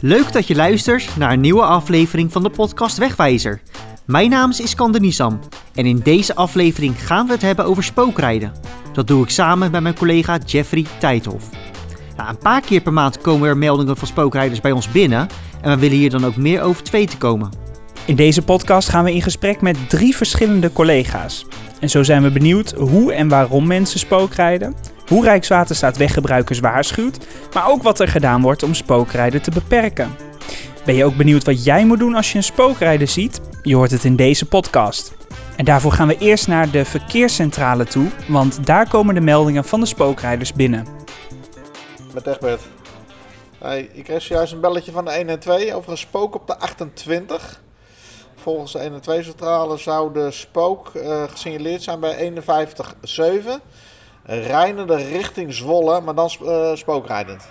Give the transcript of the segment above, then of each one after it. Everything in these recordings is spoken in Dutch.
Leuk dat je luistert naar een nieuwe aflevering van de podcast Wegwijzer. Mijn naam is Iskander Nisam en in deze aflevering gaan we het hebben over spookrijden. Dat doe ik samen met mijn collega Jeffrey Tijdhoff. Nou, een paar keer per maand komen er meldingen van spookrijders bij ons binnen en we willen hier dan ook meer over te weten komen. In deze podcast gaan we in gesprek met drie verschillende collega's. En zo zijn we benieuwd hoe en waarom mensen spookrijden, hoe Rijkswaterstaat weggebruikers waarschuwt, maar ook wat er gedaan wordt om spookrijden te beperken. Ben je ook benieuwd wat jij moet doen als je een spookrijder ziet? Je hoort het in deze podcast. En daarvoor gaan we eerst naar de verkeerscentrale toe, want daar komen de meldingen van de spookrijders binnen. Met Egbert. Hey, ik kreeg zojuist een belletje van de 1 en 2 over een spook op de 28. Volgens de 1 en 2 centrale zou de spook uh, gesignaleerd zijn bij 51,7. Rijdende richting Zwolle, maar dan uh, spookrijdend.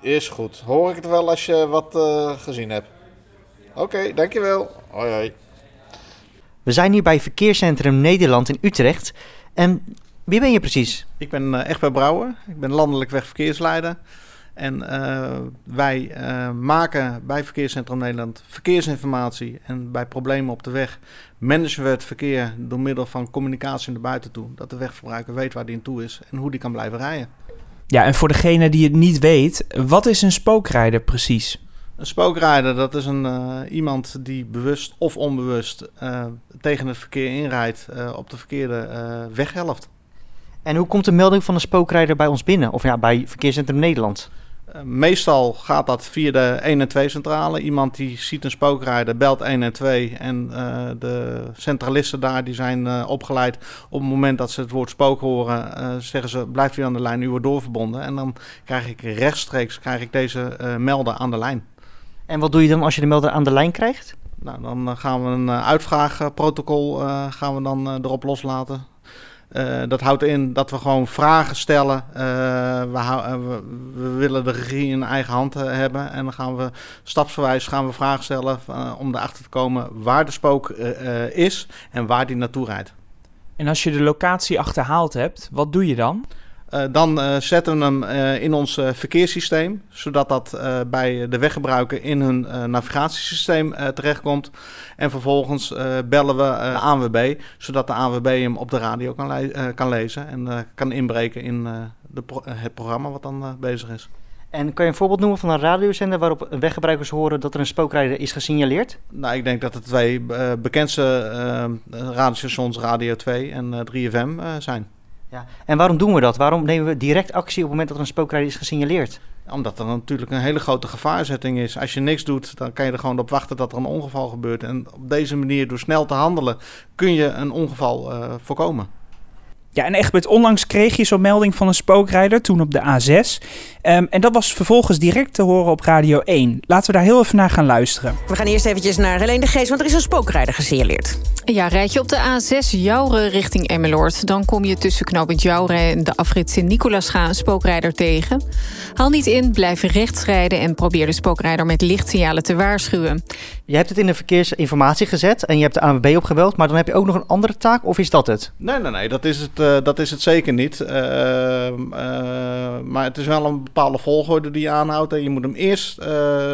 Is goed. Hoor ik het wel als je wat uh, gezien hebt. Oké, okay, dankjewel. Hoi hoi. We zijn hier bij Verkeerscentrum Nederland in Utrecht. En wie ben je precies? Ik ben uh, Egbert Brouwer. Ik ben landelijk wegverkeersleider. En uh, wij uh, maken bij Verkeerscentrum Nederland verkeersinformatie. En bij problemen op de weg managen we het verkeer door middel van communicatie naar buiten toe. Dat de wegverbruiker weet waar die in toe is en hoe die kan blijven rijden. Ja, en voor degene die het niet weet, wat is een spookrijder precies? Een spookrijder, dat is een, uh, iemand die bewust of onbewust tegen het verkeer inrijdt op de verkeerde weghelft. En hoe komt de melding van een spookrijder bij ons binnen? Of ja, bij Verkeerscentrum Nederland? Uh, meestal gaat dat via de 1 en 2 centrale. Iemand die ziet een spookrijder, belt 1 en 2. En uh, de centralisten daar die zijn uh, opgeleid. Op het moment dat ze het woord spook horen, zeggen ze: blijft u aan de lijn, u wordt doorverbonden. En dan krijg ik rechtstreeks krijg ik deze melder aan de lijn. En wat doe je dan als je de melder aan de lijn krijgt? Nou, dan gaan we een uitvraagprotocol gaan we dan erop loslaten. Uh, dat houdt in dat we gewoon vragen stellen. Uh, we, we, we, willen de regie in eigen hand hebben. En dan gaan we stapsgewijs gaan we vragen stellen om erachter te komen waar de spook is en waar die naartoe rijdt. En als je de locatie achterhaald hebt, wat doe je dan? Uh, dan uh, zetten we hem uh, in ons verkeerssysteem, zodat dat bij de weggebruiker in hun navigatiesysteem terechtkomt. En vervolgens bellen we de ANWB, zodat de ANWB hem op de radio kan, le kan lezen en kan inbreken in de pro het programma wat dan bezig is. En kan je een voorbeeld noemen van een radiozender waarop weggebruikers horen dat er een spookrijder is gesignaleerd? Nou, ik denk dat de twee bekendste radiostations Radio 2 en 3FM zijn. Ja. En waarom doen we dat? Waarom nemen we direct actie op het moment dat er een spookrijder is gesignaleerd? Omdat er natuurlijk een hele grote gevaarzetting is. Als je niks doet, dan kan je er gewoon op wachten dat er een ongeval gebeurt. En op deze manier, door snel te handelen, kun je een ongeval uh, voorkomen. Ja, en Egbert, onlangs kreeg je zo'n melding van een spookrijder, toen op de A6. Um, en dat was vervolgens direct te horen op Radio 1. Laten we daar heel even naar gaan luisteren. We gaan eerst eventjes naar Helene de Geest, want er is een spookrijder gesignaleerd. Ja, rijd je op de A6 Jouren richting Emmeloord... dan kom je tussen knooppunt Jouren en de afrit Sint-Nicolasga een spookrijder tegen. Haal niet in, blijf rechts rijden... en probeer de spookrijder met lichtsignalen te waarschuwen. Je hebt het in de verkeersinformatie gezet en je hebt de ANWB opgebeld... maar dan heb je ook nog een andere taak, of is dat het? Nee, nee, nee, dat is het, uh, dat is het zeker niet. Uh, uh, maar het is wel een bepaalde volgorde die je aanhoudt. En je moet hem eerst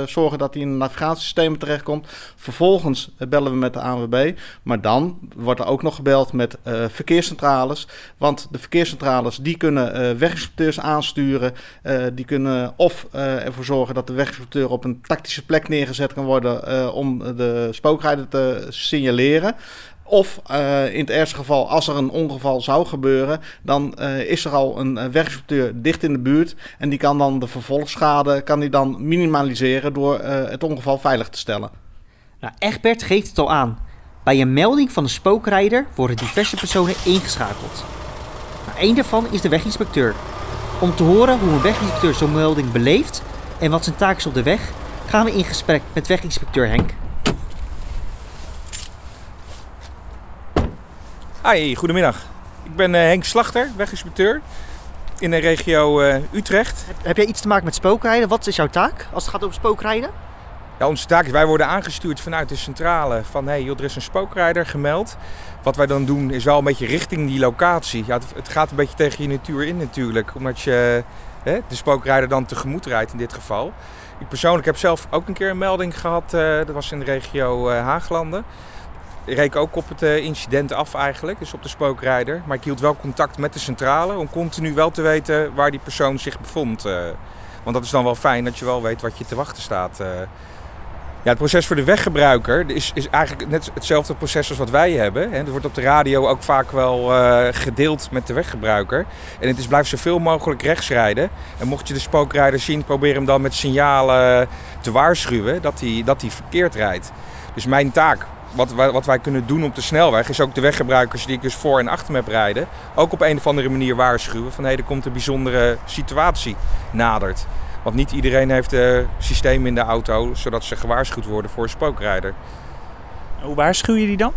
zorgen dat hij in een navigatiesysteem terechtkomt. Vervolgens bellen we met de ANWB, maar dan wordt er ook nog gebeld met verkeerscentrales. Want de verkeerscentrales die kunnen weginspecteurs aansturen. Die kunnen of ervoor zorgen dat de weginspecteur op een tactische plek neergezet kan worden om de spookrijder te signaleren. Of uh, in het ergste geval, als er een ongeval zou gebeuren, dan uh, is er al een weginspecteur dicht in de buurt. En die kan dan de vervolgschade kan die dan minimaliseren door het ongeval veilig te stellen. Nou, Egbert geeft het al aan. Bij een melding van een spookrijder worden diverse personen ingeschakeld. Nou, een daarvan is de weginspecteur. Om te horen hoe een weginspecteur zo'n melding beleeft en wat zijn taak is op de weg, gaan we in gesprek met weginspecteur Henk. Hi, goedemiddag. Ik ben uh, Henk Slachter, weginspecteur in de regio uh, Utrecht. Heb, jij iets te maken met spookrijden? Wat is jouw taak als het gaat over spookrijden? Ja, onze taak is, wij worden aangestuurd vanuit de centrale van hé, hey, er is een spookrijder gemeld. Wat wij dan doen is wel een beetje richting die locatie. Ja, het, het gaat een beetje tegen je natuur in natuurlijk, omdat je de spookrijder dan tegemoet rijdt in dit geval. Ik persoonlijk heb zelf ook een keer een melding gehad, uh, dat was in de regio uh, Haaglanden. Ik reek ook op het uh, incident af eigenlijk, dus op de spookrijder. Maar ik hield wel contact met de centrale om continu wel te weten waar die persoon zich bevond. want dat is dan wel fijn dat je wel weet wat je te wachten staat. Ja, het proces voor de weggebruiker is, is eigenlijk net hetzelfde proces als wat wij hebben. Er wordt op de radio ook vaak wel uh, gedeeld met de weggebruiker. En het is blijf zoveel mogelijk rechts rijden. En mocht je de spookrijder zien, probeer hem dan met signalen te waarschuwen dat hij, dat verkeerd rijdt. Dus mijn taak, wat, wat wij kunnen doen op de snelweg, is ook de weggebruikers die ik dus voor en achter me heb rijden, ook op een of andere manier waarschuwen van hé, er komt een bijzondere situatie nadert. Want niet iedereen heeft een systeem in de auto zodat ze gewaarschuwd worden voor een spookrijder. Hoe waarschuw je die dan?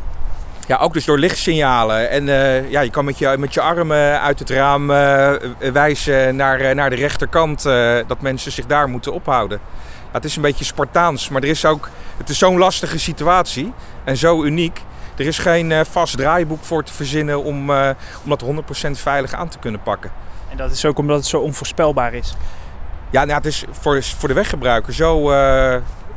Ja, ook dus door lichtsignalen. En uh, ja, je kan met je, met je armen uit het raam uh, wijzen naar, uh, naar de rechterkant dat mensen zich daar moeten ophouden. Ja, het is een beetje Spartaans, maar er is ook, het is zo'n lastige situatie en zo uniek. Er is geen vast draaiboek voor te verzinnen om, om dat 100% veilig aan te kunnen pakken. En dat is ook omdat het zo onvoorspelbaar is? Ja, nou, het is voor, voor de weggebruiker zo uh,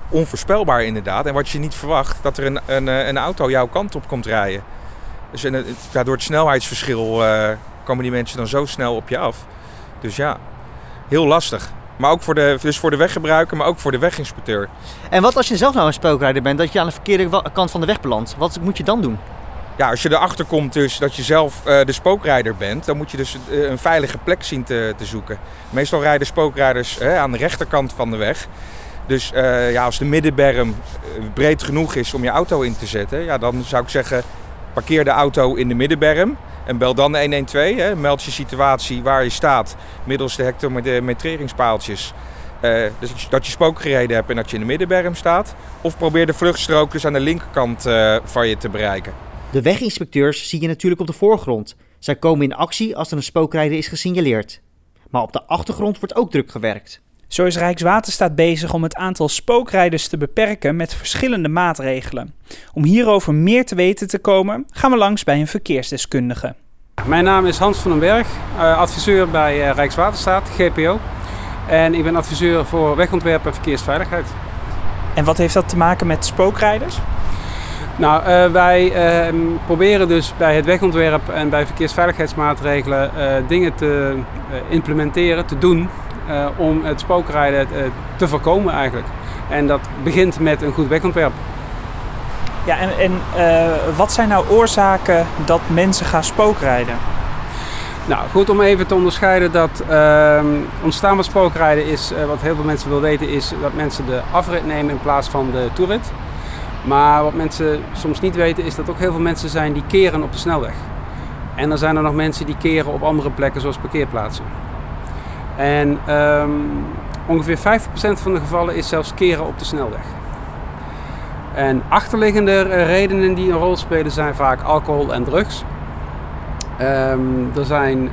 onvoorspelbaar inderdaad. En wat je niet verwacht, dat er een, een, een auto jouw kant op komt rijden. Dus en, ja, door het snelheidsverschil komen die mensen dan zo snel op je af. Dus ja, heel lastig. Maar ook voor de, dus voor de weggebruiker, maar ook voor de weginspecteur. En wat als je zelf nou een spookrijder bent, dat je aan de verkeerde kant van de weg belandt? Wat moet je dan doen? Ja, als je erachter komt dus dat je zelf uh, de spookrijder bent, dan moet je dus uh, een veilige plek zien te, te zoeken. Meestal rijden spookrijders aan de rechterkant van de weg. Dus ja, als de middenberm breed genoeg is om je auto in te zetten, ja, dan zou ik zeggen parkeer de auto in de middenberm. En bel dan 112, hè, meld je situatie waar je staat middels de hectometreringspaaltjes. Uh, dus dat je spook gereden hebt en dat je in de middenberm staat. Of probeer de vluchtstrook aan de linkerkant van je te bereiken. De weginspecteurs zie je natuurlijk op de voorgrond. Zij komen in actie als er een spookrijder is gesignaleerd. Maar op de achtergrond wordt ook druk gewerkt. Zo is Rijkswaterstaat bezig om het aantal spookrijders te beperken met verschillende maatregelen. Om hierover meer te weten te komen, gaan we langs bij een verkeersdeskundige. Mijn naam is Hans van den Berg, eh, adviseur bij Rijkswaterstaat, GPO. En ik ben adviseur voor wegontwerp en verkeersveiligheid. En wat heeft dat te maken met spookrijders? Nou, uh, wij uh, proberen dus bij het wegontwerp en bij verkeersveiligheidsmaatregelen uh, dingen te implementeren, te doen om het spookrijden te voorkomen eigenlijk. En dat begint met een goed wegontwerp. Ja, en, en wat zijn nou oorzaken dat mensen gaan spookrijden? Nou, goed om even te onderscheiden dat ehm, ontstaan van spookrijden is, wat heel veel mensen willen weten, is dat mensen de afrit nemen in plaats van de toerit. Maar wat mensen soms niet weten is dat ook heel veel mensen zijn die keren op de snelweg. En dan zijn er nog mensen die keren op andere plekken zoals parkeerplaatsen. En um, ongeveer 50% van de gevallen is zelfs keren op de snelweg. En achterliggende redenen die een rol spelen zijn vaak alcohol en drugs. Um, er zijn, uh,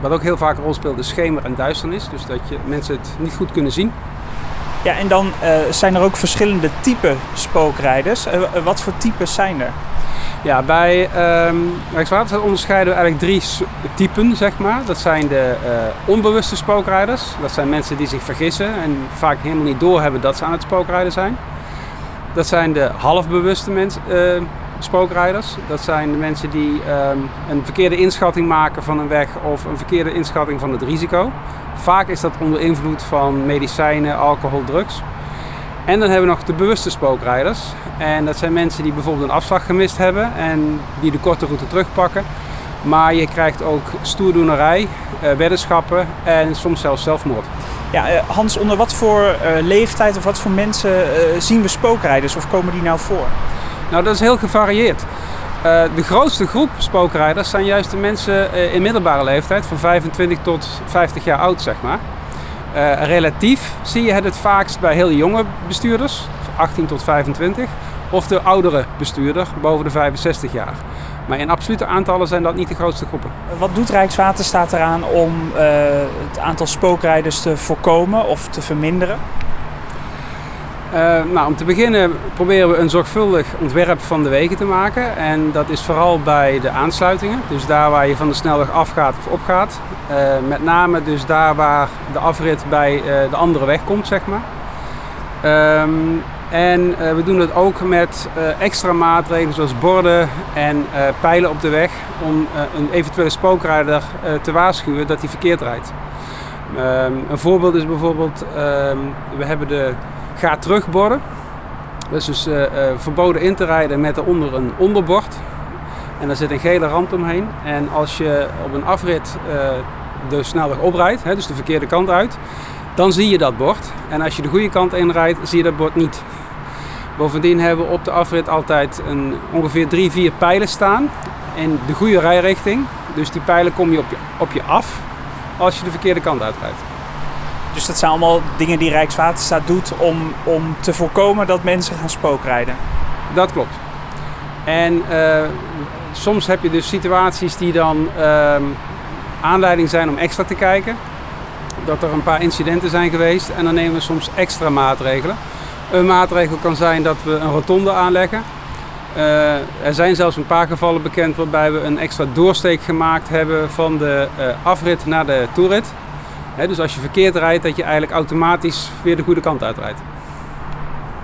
wat ook heel vaak een rol speelt, is schemer en duisternis. Dus dat je, mensen het niet goed kunnen zien. Ja, en dan uh, zijn er ook verschillende type spookrijders. Uh, wat voor types zijn er? Ja, bij Rijkswaterstaat onderscheiden we eigenlijk drie typen, zeg maar. Dat zijn de uh, onbewuste spookrijders. Dat zijn mensen die zich vergissen en vaak helemaal niet doorhebben dat ze aan het spookrijden zijn. Dat zijn de halfbewuste mensen, spookrijders. Dat zijn de mensen die um, een verkeerde inschatting maken van een weg of een verkeerde inschatting van het risico. Vaak is dat onder invloed van medicijnen, alcohol, drugs. En dan hebben we nog de bewuste spookrijders. En dat zijn mensen die bijvoorbeeld een afslag gemist hebben en die de korte route terugpakken. Maar je krijgt ook stoerdoenerij, uh, weddenschappen en soms zelfs zelfmoord. Ja, uh, Hans, onder wat voor uh, leeftijd of wat voor mensen zien we spookrijders of komen die nou voor? Nou, dat is heel gevarieerd. Uh, de grootste groep spookrijders zijn juist de mensen uh, in middelbare leeftijd, van 25 tot 50 jaar oud, zeg maar. Uh, relatief zie je het het vaakst bij heel jonge bestuurders, 18 tot 25, of de oudere bestuurder, boven de 65 jaar. Maar in absolute aantallen zijn dat niet de grootste groepen. Wat doet Rijkswaterstaat eraan om het aantal spookrijders te voorkomen of te verminderen? Uh, nou, om te beginnen proberen we een zorgvuldig ontwerp van de wegen te maken. En dat is vooral bij de aansluitingen. Dus daar waar je van de snelweg afgaat of opgaat. Uh, met name dus daar waar de afrit bij uh, de andere weg komt, zeg maar. Um, en we doen het ook met extra maatregelen zoals borden en pijlen op de weg. Om een eventuele spookrijder te waarschuwen dat hij verkeerd rijdt. Um, een voorbeeld is bijvoorbeeld, um, we hebben de ga terugborden. Dus uh, verboden in te rijden met eronder een onderbord. En daar zit een gele rand omheen. En als je op een afrit uh, de snelweg oprijdt, dus de verkeerde kant uit, dan zie je dat bord. En als je de goede kant inrijdt, zie je dat bord niet. Bovendien hebben we op de afrit altijd een, ongeveer drie, vier pijlen staan in de goede rijrichting. Dus die pijlen kom je op je, op je af als je de verkeerde kant uitrijdt. Dus dat zijn allemaal dingen die Rijkswaterstaat doet om, om te voorkomen dat mensen gaan spookrijden. Dat klopt. En uh, soms heb je dus situaties die dan uh, aanleiding zijn om extra te kijken. Dat er een paar incidenten zijn geweest en dan nemen we soms extra maatregelen. Een maatregel kan zijn dat we een rotonde aanleggen. Uh, er zijn zelfs een paar gevallen bekend waarbij we een extra doorsteek gemaakt hebben van de afrit naar de toerit dus als je verkeerd rijdt, dat je eigenlijk automatisch weer de goede kant uitrijdt.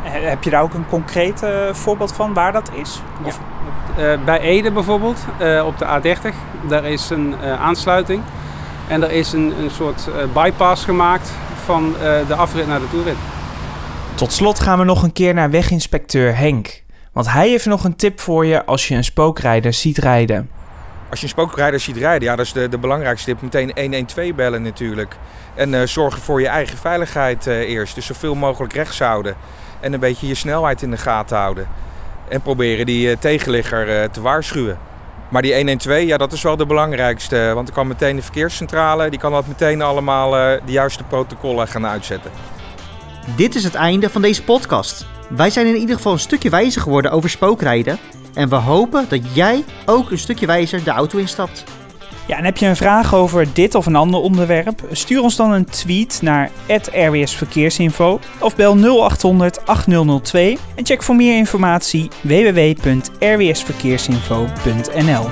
Heb je daar ook een concreet uh, voorbeeld van waar dat is? Of... Ja. Uh, bij Ede bijvoorbeeld, uh, op de A30, daar is een aansluiting. En er is een, een soort bypass gemaakt van de afrit naar de toerit. Tot slot gaan we nog een keer naar weginspecteur Henk. Want hij heeft nog een tip voor je als je een spookrijder ziet rijden. Als je een spookrijder ziet rijden, ja, dat is de, de belangrijkste tip. Meteen 112 bellen natuurlijk. En uh, zorgen voor je eigen veiligheid uh, eerst. Dus zoveel mogelijk rechts houden. En een beetje je snelheid in de gaten houden. En proberen die uh, tegenligger te waarschuwen. Maar die 112, ja, dat is wel de belangrijkste. Want dan kan meteen de verkeerscentrale, die kan dat meteen allemaal de juiste protocollen gaan uitzetten. Dit is het einde van deze podcast. Wij zijn in ieder geval een stukje wijzer geworden over spookrijden. En we hopen dat jij ook een stukje wijzer de auto instapt. Ja, en heb je een vraag over dit of een ander onderwerp? Stuur ons dan een tweet naar RWS Verkeersinfo of bel 0800 8002 en check voor meer informatie www.rwsverkeersinfo.nl.